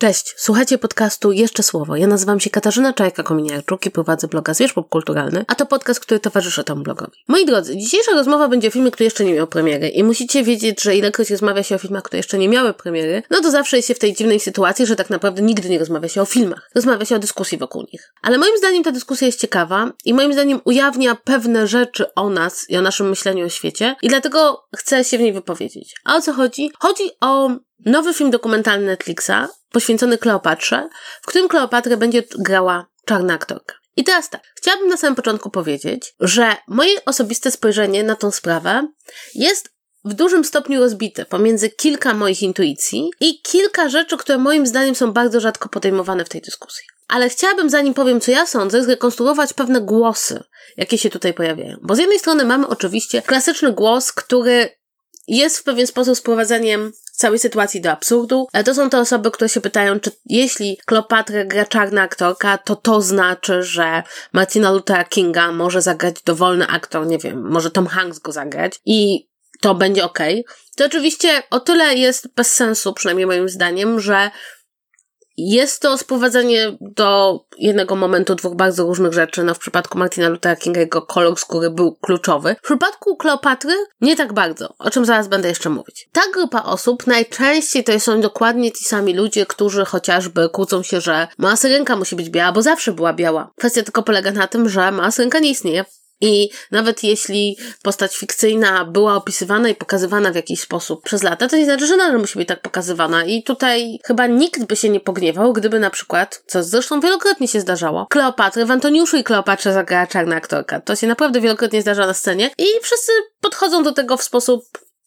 Cześć, słuchajcie podcastu Jeszcze Słowo. Ja nazywam się Katarzyna Czajka-Kominiarczuk i prowadzę bloga Zwierz Popkulturalny, a to podcast, który towarzyszy temu blogowi. Moi drodzy, dzisiejsza rozmowa będzie o filmie, który jeszcze nie miał premiery i musicie wiedzieć, że ilekroć rozmawia się o filmach, które jeszcze nie miały premiery, no to zawsze jest się w tej dziwnej sytuacji, że tak naprawdę nigdy nie rozmawia się o filmach. Rozmawia się o dyskusji wokół nich. Ale moim zdaniem ta dyskusja jest ciekawa i moim zdaniem ujawnia pewne rzeczy o nas i o naszym myśleniu o świecie i dlatego chcę się w niej wypowiedzieć. A o co chodzi? Chodzi o nowy film dokumentalny Netflixa poświęcony Kleopatrze, w którym Kleopatrę będzie grała czarna aktorka. I teraz tak, chciałabym na samym początku powiedzieć, że moje osobiste spojrzenie na tą sprawę jest w dużym stopniu rozbite pomiędzy kilka moich intuicji i kilka rzeczy, które moim zdaniem są bardzo rzadko podejmowane w tej dyskusji. Ale chciałabym, zanim powiem, co ja sądzę, zrekonstruować pewne głosy, jakie się tutaj pojawiają. Bo z jednej strony mamy oczywiście klasyczny głos, który jest w pewien sposób sprowadzeniem całej sytuacji do absurdu. To są te osoby, które się pytają, czy jeśli Kleopatra gra czarna aktorka, to to znaczy, że Martina Luthera Kinga może zagrać dowolny aktor, nie wiem, może Tom Hanks go zagrać i to będzie ok. To oczywiście o tyle jest bez sensu, przynajmniej moim zdaniem, że jest to sprowadzenie do jednego momentu dwóch bardzo różnych rzeczy. No, w przypadku Martina Luthera Kinga jego kolor skóry był kluczowy. W przypadku Kleopatry nie tak bardzo, o czym zaraz będę jeszcze mówić. Ta grupa osób najczęściej to są dokładnie ci sami ludzie, którzy chociażby kłócą się, że mała syrenka musi być biała, bo zawsze była biała. Kwestia tylko polega na tym, że mała syrenka nie istnieje. I nawet jeśli postać fikcyjna była opisywana i pokazywana w jakiś sposób przez lata, to nie znaczy, że nadal musi być tak pokazywana. I tutaj chyba nikt by się nie pogniewał, gdyby na przykład, co zresztą wielokrotnie się zdarzało, Kleopatrę w Antoniuszu i Kleopatrze zagrała czarna aktorka. To się naprawdę wielokrotnie zdarza na scenie i wszyscy podchodzą do tego w sposób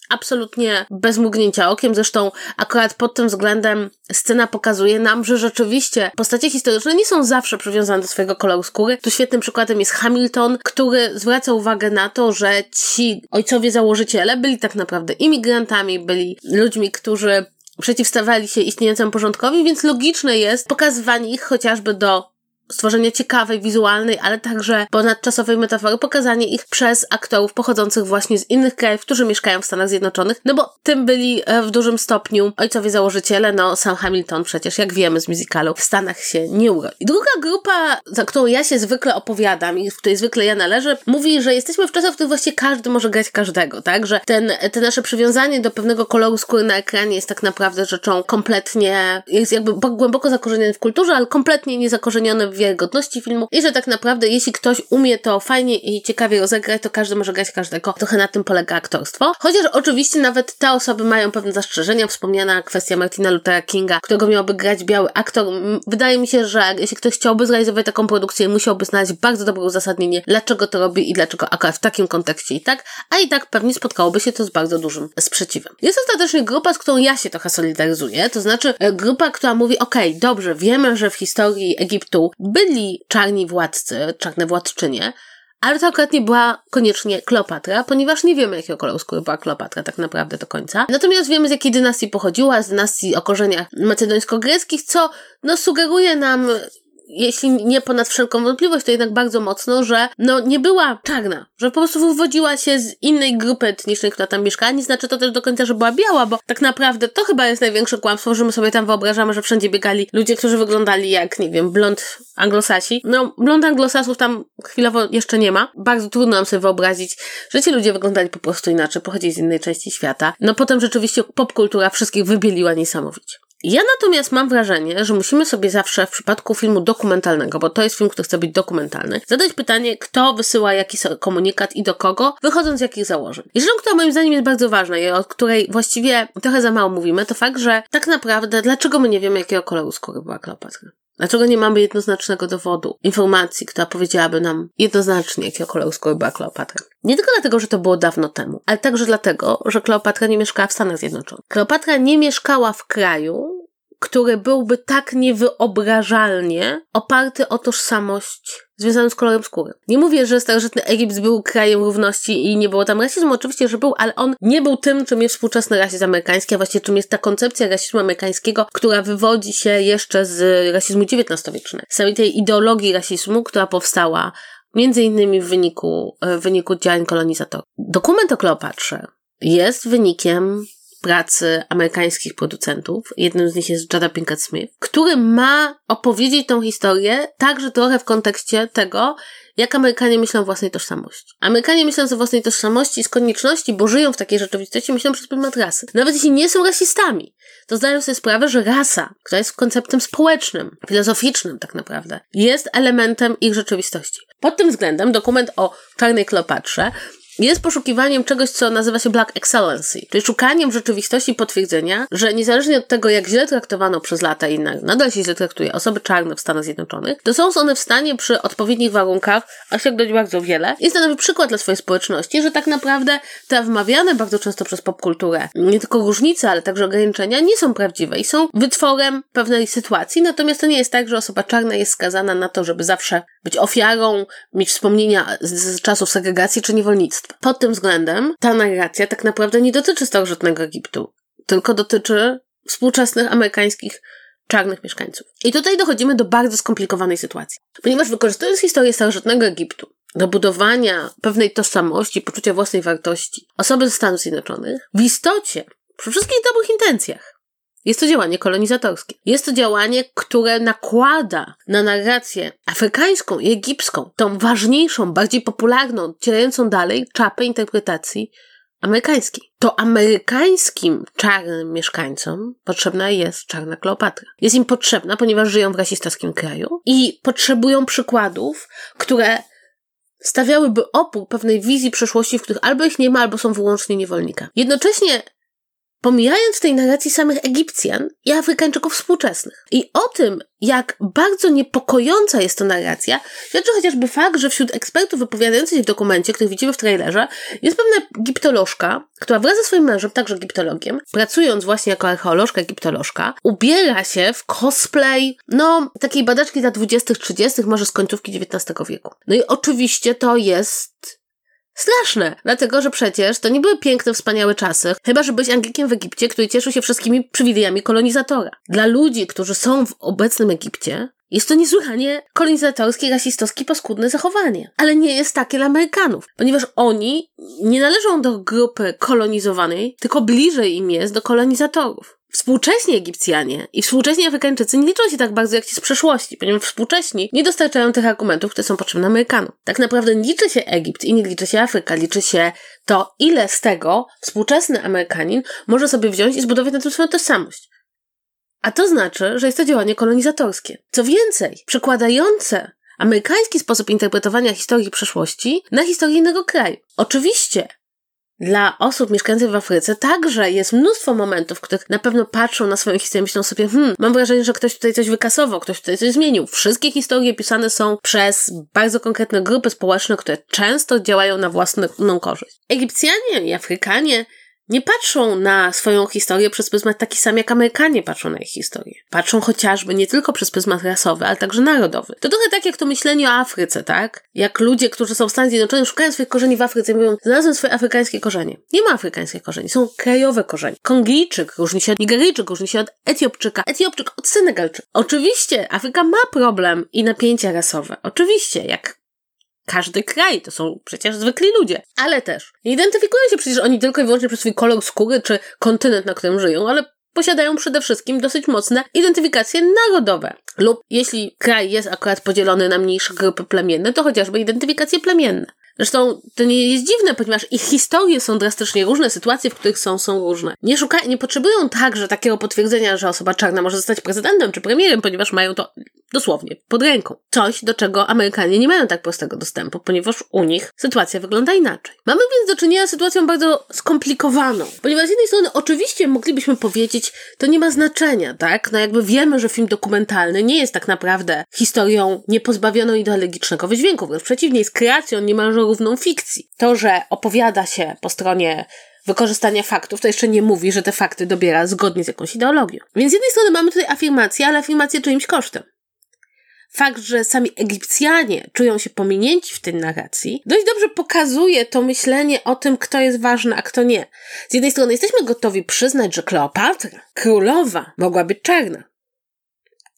absolutnie bez mrugnięcia okiem. Zresztą akurat pod tym względem scena pokazuje nam, że rzeczywiście postacie historyczne nie są zawsze przywiązane do swojego koloru skóry. Tu świetnym przykładem jest Hamilton, który zwraca uwagę na to, że ci ojcowie założyciele byli tak naprawdę imigrantami, byli ludźmi, którzy przeciwstawali się istniejącemu porządkowi, więc logiczne jest pokazywanie ich chociażby do stworzenie ciekawej, wizualnej, ale także ponadczasowej metafory, pokazanie ich przez aktorów pochodzących właśnie z innych krajów, którzy mieszkają w Stanach Zjednoczonych, no bo tym byli e, w dużym stopniu ojcowie założyciele, no Sam Hamilton przecież, jak wiemy z musicalu, w Stanach się nie urodził. Druga grupa, za którą ja się zwykle opowiadam i w której zwykle ja należę, mówi, że jesteśmy w czasach, w których właściwie każdy może grać każdego, tak? Że ten, te nasze przywiązanie do pewnego koloru skóry na ekranie jest tak naprawdę rzeczą kompletnie, jest jakby głęboko zakorzenione w kulturze, ale kompletnie niezakorzenione wiarygodności filmu i że tak naprawdę jeśli ktoś umie to fajnie i ciekawie rozegrać, to każdy może grać każdego. Trochę na tym polega aktorstwo. Chociaż oczywiście nawet te osoby mają pewne zastrzeżenia. Wspomniana kwestia Martina Luthera Kinga, którego miałby grać biały aktor. Wydaje mi się, że jeśli ktoś chciałby zrealizować taką produkcję, musiałby znaleźć bardzo dobre uzasadnienie, dlaczego to robi i dlaczego akurat w takim kontekście i tak, a i tak pewnie spotkałoby się to z bardzo dużym sprzeciwem. Jest ostatecznie grupa, z którą ja się trochę solidaryzuję, to znaczy e, grupa, która mówi, okej, okay, dobrze, wiemy, że w historii Egiptu byli czarni władcy, czarne władczynie, ale to akurat nie była koniecznie Kleopatra, ponieważ nie wiemy, jakiego koloru skóry była Kleopatra tak naprawdę do końca. Natomiast wiemy, z jakiej dynastii pochodziła, z dynastii o korzeniach macedońsko-greckich, co no, sugeruje nam jeśli nie ponad wszelką wątpliwość, to jednak bardzo mocno, że no nie była czarna, że po prostu wywodziła się z innej grupy etnicznej, która tam mieszkała. Nie znaczy to też do końca, że była biała, bo tak naprawdę to chyba jest największe kłamstwo, że my sobie tam wyobrażamy, że wszędzie biegali ludzie, którzy wyglądali jak, nie wiem, blond anglosasi. No, blond anglosasów tam chwilowo jeszcze nie ma. Bardzo trudno nam sobie wyobrazić, że ci ludzie wyglądali po prostu inaczej, pochodzili z innej części świata. No potem rzeczywiście popkultura wszystkich wybieliła niesamowicie. Ja natomiast mam wrażenie, że musimy sobie zawsze w przypadku filmu dokumentalnego, bo to jest film, który chce być dokumentalny, zadać pytanie, kto wysyła jaki komunikat i do kogo, wychodząc z jakich założeń. I rzeczą, która moim zdaniem jest bardzo ważna i o której właściwie trochę za mało mówimy, to fakt, że tak naprawdę dlaczego my nie wiemy, jakiego koloru skóry była Kleopatra? Dlaczego nie mamy jednoznacznego dowodu, informacji, która powiedziałaby nam jednoznacznie, jakiego koloru skóry była Kleopatra? Nie tylko dlatego, że to było dawno temu, ale także dlatego, że Kleopatra nie mieszkała w Stanach Zjednoczonych. Kleopatra nie mieszkała w kraju, który byłby tak niewyobrażalnie oparty o tożsamość związaną z kolorem skóry. Nie mówię, że starożytny Egipt był krajem równości i nie było tam rasizmu, oczywiście, że był, ale on nie był tym, czym jest współczesny rasizm amerykański, a właściwie czym jest ta koncepcja rasizmu amerykańskiego, która wywodzi się jeszcze z rasizmu XIX-wiecznego. Z samej tej ideologii rasizmu, która powstała między innymi w wyniku, w wyniku działań kolonizatorów. Dokument o Kleopatrze jest wynikiem pracy amerykańskich producentów. Jednym z nich jest Jada Pinkett Smith, który ma opowiedzieć tą historię także trochę w kontekście tego, jak Amerykanie myślą o własnej tożsamości. Amerykanie myślą o własnej tożsamości z konieczności, bo żyją w takiej rzeczywistości, myślą przez pryzmat rasy. Nawet jeśli nie są rasistami, to zdają sobie sprawę, że rasa, która jest konceptem społecznym, filozoficznym tak naprawdę, jest elementem ich rzeczywistości. Pod tym względem dokument o czarnej Kleopatrze jest poszukiwaniem czegoś, co nazywa się Black Excellency, czyli szukaniem w rzeczywistości potwierdzenia, że niezależnie od tego, jak źle traktowano przez lata i nadal się źle traktuje osoby czarne w Stanach Zjednoczonych, to są one w stanie przy odpowiednich warunkach osiągnąć bardzo wiele i stanowi przykład dla swojej społeczności, że tak naprawdę te wmawiane bardzo często przez popkulturę nie tylko różnice, ale także ograniczenia nie są prawdziwe i są wytworem pewnej sytuacji, natomiast to nie jest tak, że osoba czarna jest skazana na to, żeby zawsze być ofiarą, mieć wspomnienia z, z czasów segregacji czy niewolnictwa. Pod tym względem ta narracja tak naprawdę nie dotyczy starożytnego Egiptu, tylko dotyczy współczesnych amerykańskich czarnych mieszkańców. I tutaj dochodzimy do bardzo skomplikowanej sytuacji. Ponieważ wykorzystując historię starożytnego Egiptu do budowania pewnej tożsamości, poczucia własnej wartości osoby ze Stanów Zjednoczonych, w istocie, przy wszystkich dobrych intencjach, jest to działanie kolonizatorskie. Jest to działanie, które nakłada na narrację afrykańską i egipską tą ważniejszą, bardziej popularną, odcierającą dalej czapę interpretacji amerykańskiej. To amerykańskim czarnym mieszkańcom potrzebna jest czarna Kleopatra. Jest im potrzebna, ponieważ żyją w rasistowskim kraju i potrzebują przykładów, które stawiałyby opór pewnej wizji przeszłości, w których albo ich nie ma, albo są wyłącznie niewolnika. Jednocześnie pomijając w tej narracji samych Egipcjan i Afrykańczyków współczesnych. I o tym, jak bardzo niepokojąca jest to narracja, świadczy chociażby fakt, że wśród ekspertów wypowiadających się w dokumencie, który widzimy w trailerze, jest pewna egiptolożka, która wraz ze swoim mężem, także egiptologiem, pracując właśnie jako archeolożka, egiptolożka, ubiera się w cosplay, no, takiej badaczki lat 20-30, może z końcówki XIX wieku. No i oczywiście to jest Straszne, dlatego że przecież to nie były piękne, wspaniałe czasy, chyba że byłeś Anglikiem w Egipcie, który cieszył się wszystkimi przywilejami kolonizatora. Dla ludzi, którzy są w obecnym Egipcie, jest to niesłychanie kolonizatorskie, rasistowskie, paskudne zachowanie. Ale nie jest takie dla Amerykanów, ponieważ oni nie należą do grupy kolonizowanej, tylko bliżej im jest do kolonizatorów. Współcześni Egipcjanie i współcześni Afrykańczycy nie liczą się tak bardzo jak ci z przeszłości, ponieważ współcześni nie dostarczają tych argumentów, które są potrzebne Amerykanom. Tak naprawdę nie liczy się Egipt i nie liczy się Afryka, liczy się to, ile z tego współczesny Amerykanin może sobie wziąć i zbudować na tym swoją tożsamość. A to znaczy, że jest to działanie kolonizatorskie. Co więcej, przekładające amerykański sposób interpretowania historii przeszłości na historię innego kraju. Oczywiście, dla osób mieszkających w Afryce także jest mnóstwo momentów, w których na pewno patrzą na swoją historię i myślą sobie, hmm, mam wrażenie, że ktoś tutaj coś wykasował, ktoś tutaj coś zmienił. Wszystkie historie pisane są przez bardzo konkretne grupy społeczne, które często działają na własną korzyść. Egipcjanie i Afrykanie nie patrzą na swoją historię przez pryzmat taki sam, jak Amerykanie patrzą na ich historię. Patrzą chociażby nie tylko przez pryzmat rasowy, ale także narodowy. To trochę tak jak to myślenie o Afryce, tak? Jak ludzie, którzy są w Stanach Zjednoczonych, szukają swoich korzeni w Afryce i mówią, znalazłem swoje afrykańskie korzenie. Nie ma afrykańskich korzeni, są krajowe korzenie. Kongijczyk różni się od Nigeryjczyk, różni się od Etiopczyka, Etiopczyk od Senegalczyka. Oczywiście Afryka ma problem i napięcia rasowe. Oczywiście, jak każdy kraj, to są przecież zwykli ludzie. Ale też nie identyfikują się przecież oni tylko i wyłącznie przez swój kolor skóry czy kontynent, na którym żyją, ale posiadają przede wszystkim dosyć mocne identyfikacje narodowe. Lub jeśli kraj jest akurat podzielony na mniejsze grupy plemienne, to chociażby identyfikacje plemienne. Zresztą to nie jest dziwne, ponieważ ich historie są drastycznie różne, sytuacje, w których są, są różne. Nie szukają, nie potrzebują także takiego potwierdzenia, że osoba czarna może zostać prezydentem czy premierem, ponieważ mają to dosłownie pod ręką. Coś, do czego Amerykanie nie mają tak prostego dostępu, ponieważ u nich sytuacja wygląda inaczej. Mamy więc do czynienia z sytuacją bardzo skomplikowaną, ponieważ z jednej strony oczywiście moglibyśmy powiedzieć, to nie ma znaczenia, tak? No jakby wiemy, że film dokumentalny nie jest tak naprawdę historią niepozbawioną ideologicznego wydźwięku, wręcz przeciwnie, jest kreacją niemalże równą fikcji. To, że opowiada się po stronie wykorzystania faktów, to jeszcze nie mówi, że te fakty dobiera zgodnie z jakąś ideologią. Więc z jednej strony mamy tutaj afirmację, ale afirmację czyimś kosztem. Fakt, że sami Egipcjanie czują się pominięci w tej narracji, dość dobrze pokazuje to myślenie o tym, kto jest ważny, a kto nie. Z jednej strony jesteśmy gotowi przyznać, że Kleopatra, królowa, mogła być czarna.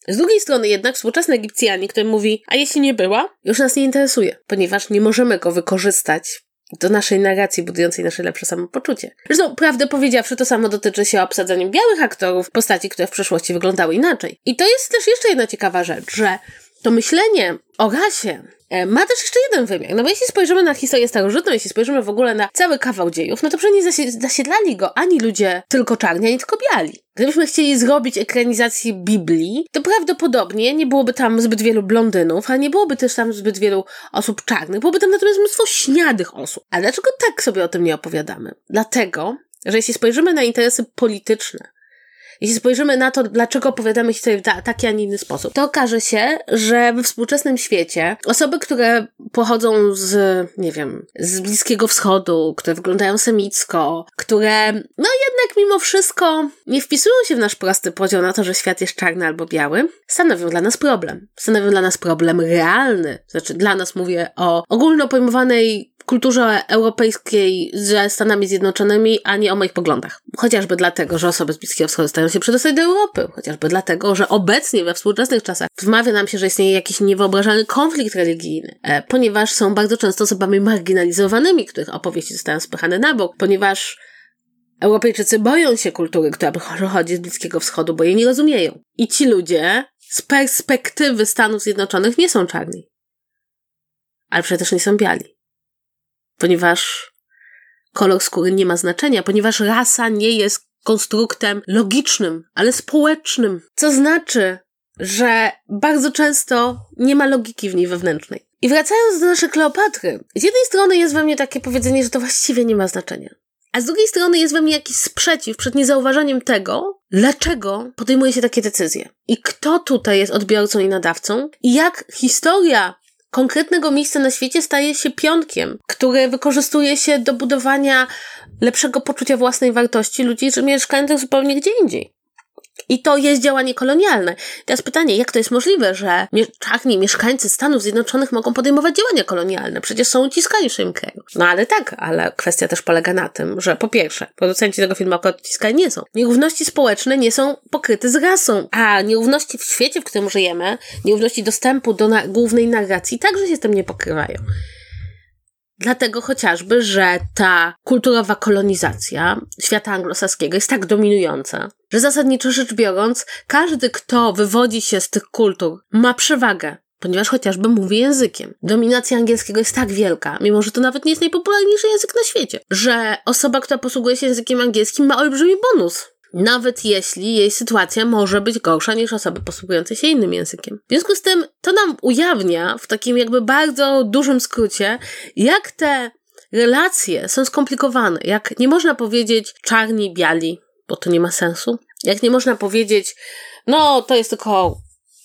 Z drugiej strony jednak współczesny Egipcjanin, który mówi, a jeśli nie była, już nas nie interesuje, ponieważ nie możemy go wykorzystać do naszej narracji budującej nasze lepsze samopoczucie. Zresztą, prawdę powiedziawszy, to samo dotyczy się obsadzania białych aktorów, postaci, które w przeszłości wyglądały inaczej. I to jest też jeszcze jedna ciekawa rzecz, że to myślenie o rasie ma też jeszcze jeden wymiar. No bo jeśli spojrzymy na historię starożytną, jeśli spojrzymy w ogóle na cały kawał dziejów, no to przecież nie zasiedlali go ani ludzie tylko czarni, ani tylko biali. Gdybyśmy chcieli zrobić ekranizację Biblii, to prawdopodobnie nie byłoby tam zbyt wielu blondynów, ale nie byłoby też tam zbyt wielu osób czarnych. Byłoby tam natomiast mnóstwo śniadych osób. A dlaczego tak sobie o tym nie opowiadamy? Dlatego, że jeśli spojrzymy na interesy polityczne jeśli spojrzymy na to, dlaczego opowiadamy historię w taki, a nie inny sposób, to okaże się, że we współczesnym świecie osoby, które pochodzą z, nie wiem, z Bliskiego Wschodu, które wyglądają semicko, które, no jednak mimo wszystko nie wpisują się w nasz prosty podział na to, że świat jest czarny albo biały, stanowią dla nas problem. Stanowią dla nas problem realny. Znaczy, dla nas mówię o ogólno pojmowanej kulturze europejskiej ze Stanami Zjednoczonymi, a nie o moich poglądach. Chociażby dlatego, że osoby z Bliskiego Wschodu stają się przedostać do Europy. Chociażby dlatego, że obecnie we współczesnych czasach wmawia nam się, że istnieje jakiś niewyobrażalny konflikt religijny, e, ponieważ są bardzo często osobami marginalizowanymi, których opowieści zostają spychane na bok, ponieważ Europejczycy boją się kultury, która pochodzi z Bliskiego Wschodu, bo jej nie rozumieją. I ci ludzie z perspektywy Stanów Zjednoczonych nie są czarni. Ale przecież nie są biali ponieważ kolor skóry nie ma znaczenia, ponieważ rasa nie jest konstruktem logicznym, ale społecznym. Co znaczy, że bardzo często nie ma logiki w niej wewnętrznej. I wracając do naszej Kleopatry, z jednej strony jest we mnie takie powiedzenie, że to właściwie nie ma znaczenia. A z drugiej strony jest we mnie jakiś sprzeciw przed niezauważeniem tego, dlaczego podejmuje się takie decyzje. I kto tutaj jest odbiorcą i nadawcą, i jak historia konkretnego miejsca na świecie staje się pionkiem, który wykorzystuje się do budowania lepszego poczucia własnej wartości ludzi mieszkających zupełnie gdzie indziej. I to jest działanie kolonialne. Teraz pytanie, jak to jest możliwe, że czarni mieszkańcy Stanów Zjednoczonych mogą podejmować działania kolonialne? Przecież są uciskani w swoim kraju. No ale tak, ale kwestia też polega na tym, że po pierwsze, producenci tego filmu akurat uciskani nie są. Nierówności społeczne nie są pokryte z rasą, a nierówności w świecie, w którym żyjemy, nierówności dostępu do na głównej narracji także się z tym nie pokrywają. Dlatego chociażby, że ta kulturowa kolonizacja świata anglosaskiego jest tak dominująca, że zasadniczo rzecz biorąc, każdy, kto wywodzi się z tych kultur, ma przewagę ponieważ chociażby mówi językiem. Dominacja angielskiego jest tak wielka, mimo że to nawet nie jest najpopularniejszy język na świecie, że osoba, która posługuje się językiem angielskim ma olbrzymi bonus nawet jeśli jej sytuacja może być gorsza niż osoby posługujące się innym językiem. W związku z tym to nam ujawnia w takim jakby bardzo dużym skrócie, jak te relacje są skomplikowane, jak nie można powiedzieć czarni, biali, bo to nie ma sensu. Jak nie można powiedzieć, no to jest tylko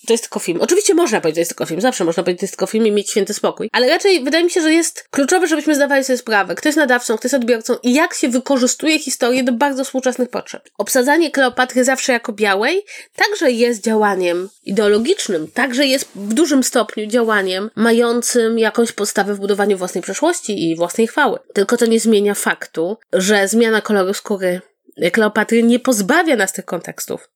to jest tylko film. Oczywiście można powiedzieć, że jest tylko film, zawsze można powiedzieć, że jest tylko film i mieć święty spokój. Ale raczej wydaje mi się, że jest kluczowe, żebyśmy zdawali sobie sprawę, kto jest nadawcą, kto jest odbiorcą i jak się wykorzystuje historię do bardzo współczesnych potrzeb. Obsadzanie Kleopatry zawsze jako białej także jest działaniem ideologicznym, także jest w dużym stopniu działaniem mającym jakąś podstawę w budowaniu własnej przeszłości i własnej chwały. Tylko to nie zmienia faktu, że zmiana koloru skóry Kleopatry nie pozbawia nas tych kontekstów,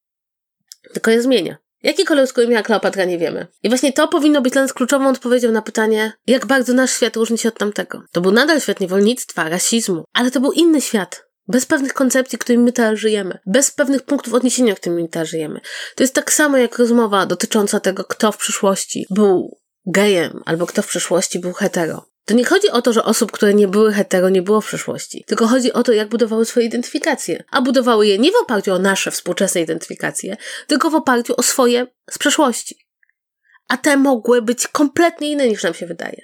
tylko je zmienia. Jaki kolor skóry miała Kleopatra, nie wiemy. I właśnie to powinno być dla nas kluczową odpowiedzią na pytanie, jak bardzo nasz świat różni się od tamtego. To był nadal świat niewolnictwa, rasizmu, ale to był inny świat. Bez pewnych koncepcji, którymi my teraz żyjemy. Bez pewnych punktów odniesienia, którymi my teraz żyjemy. To jest tak samo jak rozmowa dotycząca tego, kto w przyszłości był gejem, albo kto w przyszłości był hetero. To nie chodzi o to, że osób, które nie były hetero, nie było w przeszłości, tylko chodzi o to, jak budowały swoje identyfikacje. A budowały je nie w oparciu o nasze współczesne identyfikacje, tylko w oparciu o swoje z przeszłości. A te mogły być kompletnie inne niż nam się wydaje.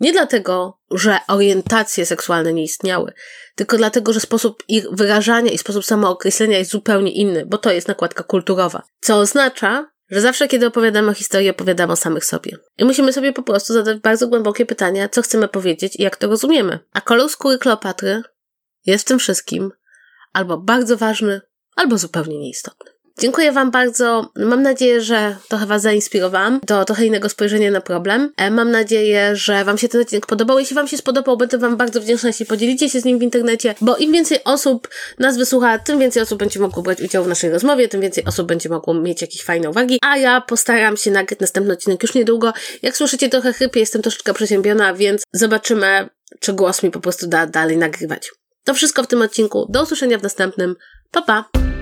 Nie dlatego, że orientacje seksualne nie istniały, tylko dlatego, że sposób ich wyrażania i sposób samookreślenia jest zupełnie inny, bo to jest nakładka kulturowa. Co oznacza, że zawsze, kiedy opowiadamy o historii, opowiadamy o samych sobie. I musimy sobie po prostu zadać bardzo głębokie pytania, co chcemy powiedzieć i jak to rozumiemy. A kolor skóry Kleopatry jest w tym wszystkim albo bardzo ważny, albo zupełnie nieistotny. Dziękuję Wam bardzo. Mam nadzieję, że trochę Was zainspirowałam do trochę innego spojrzenia na problem. E, mam nadzieję, że Wam się ten odcinek podobał. Jeśli Wam się spodobał, będę Wam bardzo wdzięczna, jeśli podzielicie się z nim w internecie, bo im więcej osób nas wysłucha, tym więcej osób będzie mogło brać udział w naszej rozmowie, tym więcej osób będzie mogło mieć jakieś fajne uwagi, a ja postaram się nagrać następny odcinek już niedługo. Jak słyszycie, trochę chrypię, jestem troszeczkę przeziębiona, więc zobaczymy, czy głos mi po prostu da dalej nagrywać. To wszystko w tym odcinku. Do usłyszenia w następnym. Pa, pa!